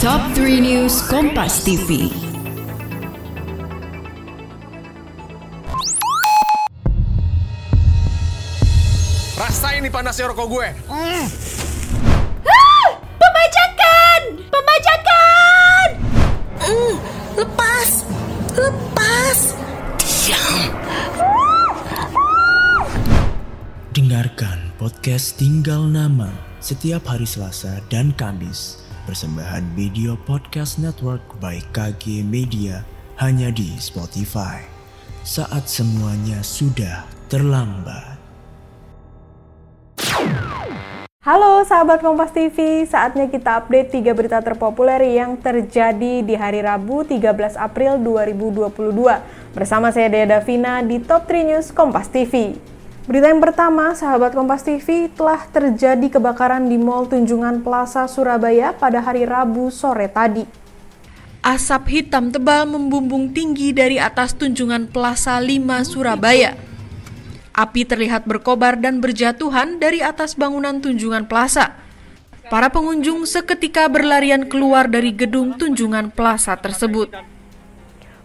Top 3 News Kompas TV. Rasain nih panasnya rokok gue. Mm. Pembajakan! Pembajakan! Mm, lepas! Lepas! Diam! Dengarkan podcast Tinggal Nama setiap hari Selasa dan Kamis. Persembahan video podcast network by KG Media hanya di Spotify. Saat semuanya sudah terlambat. Halo sahabat Kompas TV, saatnya kita update 3 berita terpopuler yang terjadi di hari Rabu 13 April 2022. Bersama saya Dea Davina di Top 3 News Kompas TV. Berita yang pertama, sahabat Kompas TV, telah terjadi kebakaran di Mall Tunjungan Plaza Surabaya pada hari Rabu sore tadi. Asap hitam tebal membumbung tinggi dari atas Tunjungan Plaza 5 Surabaya. Api terlihat berkobar dan berjatuhan dari atas bangunan Tunjungan Plaza. Para pengunjung seketika berlarian keluar dari gedung Tunjungan Plaza tersebut.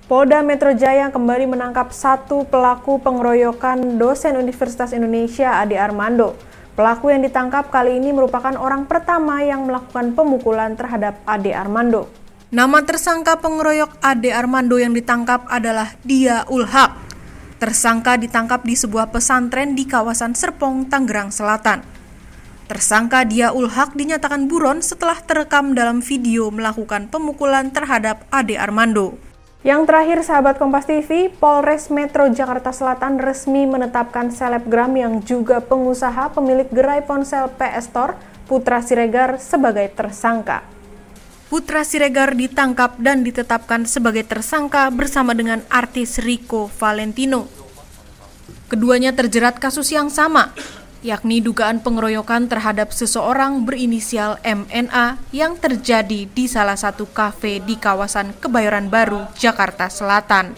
Polda Metro Jaya kembali menangkap satu pelaku pengeroyokan dosen Universitas Indonesia Ade Armando. Pelaku yang ditangkap kali ini merupakan orang pertama yang melakukan pemukulan terhadap Ade Armando. Nama tersangka pengeroyok Ade Armando yang ditangkap adalah Dia Ulhak. Tersangka ditangkap di sebuah pesantren di kawasan Serpong, Tangerang Selatan. Tersangka Dia Ulhak dinyatakan buron setelah terekam dalam video melakukan pemukulan terhadap Ade Armando. Yang terakhir, sahabat Kompas TV, Polres Metro Jakarta Selatan resmi menetapkan selebgram yang juga pengusaha pemilik gerai ponsel PS Store, Putra Siregar, sebagai tersangka. Putra Siregar ditangkap dan ditetapkan sebagai tersangka bersama dengan artis Rico Valentino. Keduanya terjerat kasus yang sama, yakni dugaan pengeroyokan terhadap seseorang berinisial MNA yang terjadi di salah satu kafe di kawasan Kebayoran Baru, Jakarta Selatan.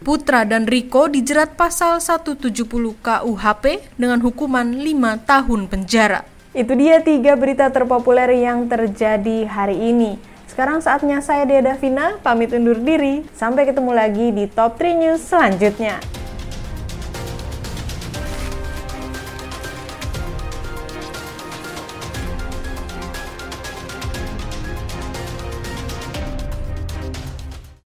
Putra dan Riko dijerat pasal 170 KUHP dengan hukuman 5 tahun penjara. Itu dia tiga berita terpopuler yang terjadi hari ini. Sekarang saatnya saya Dea Davina pamit undur diri. Sampai ketemu lagi di Top 3 News selanjutnya.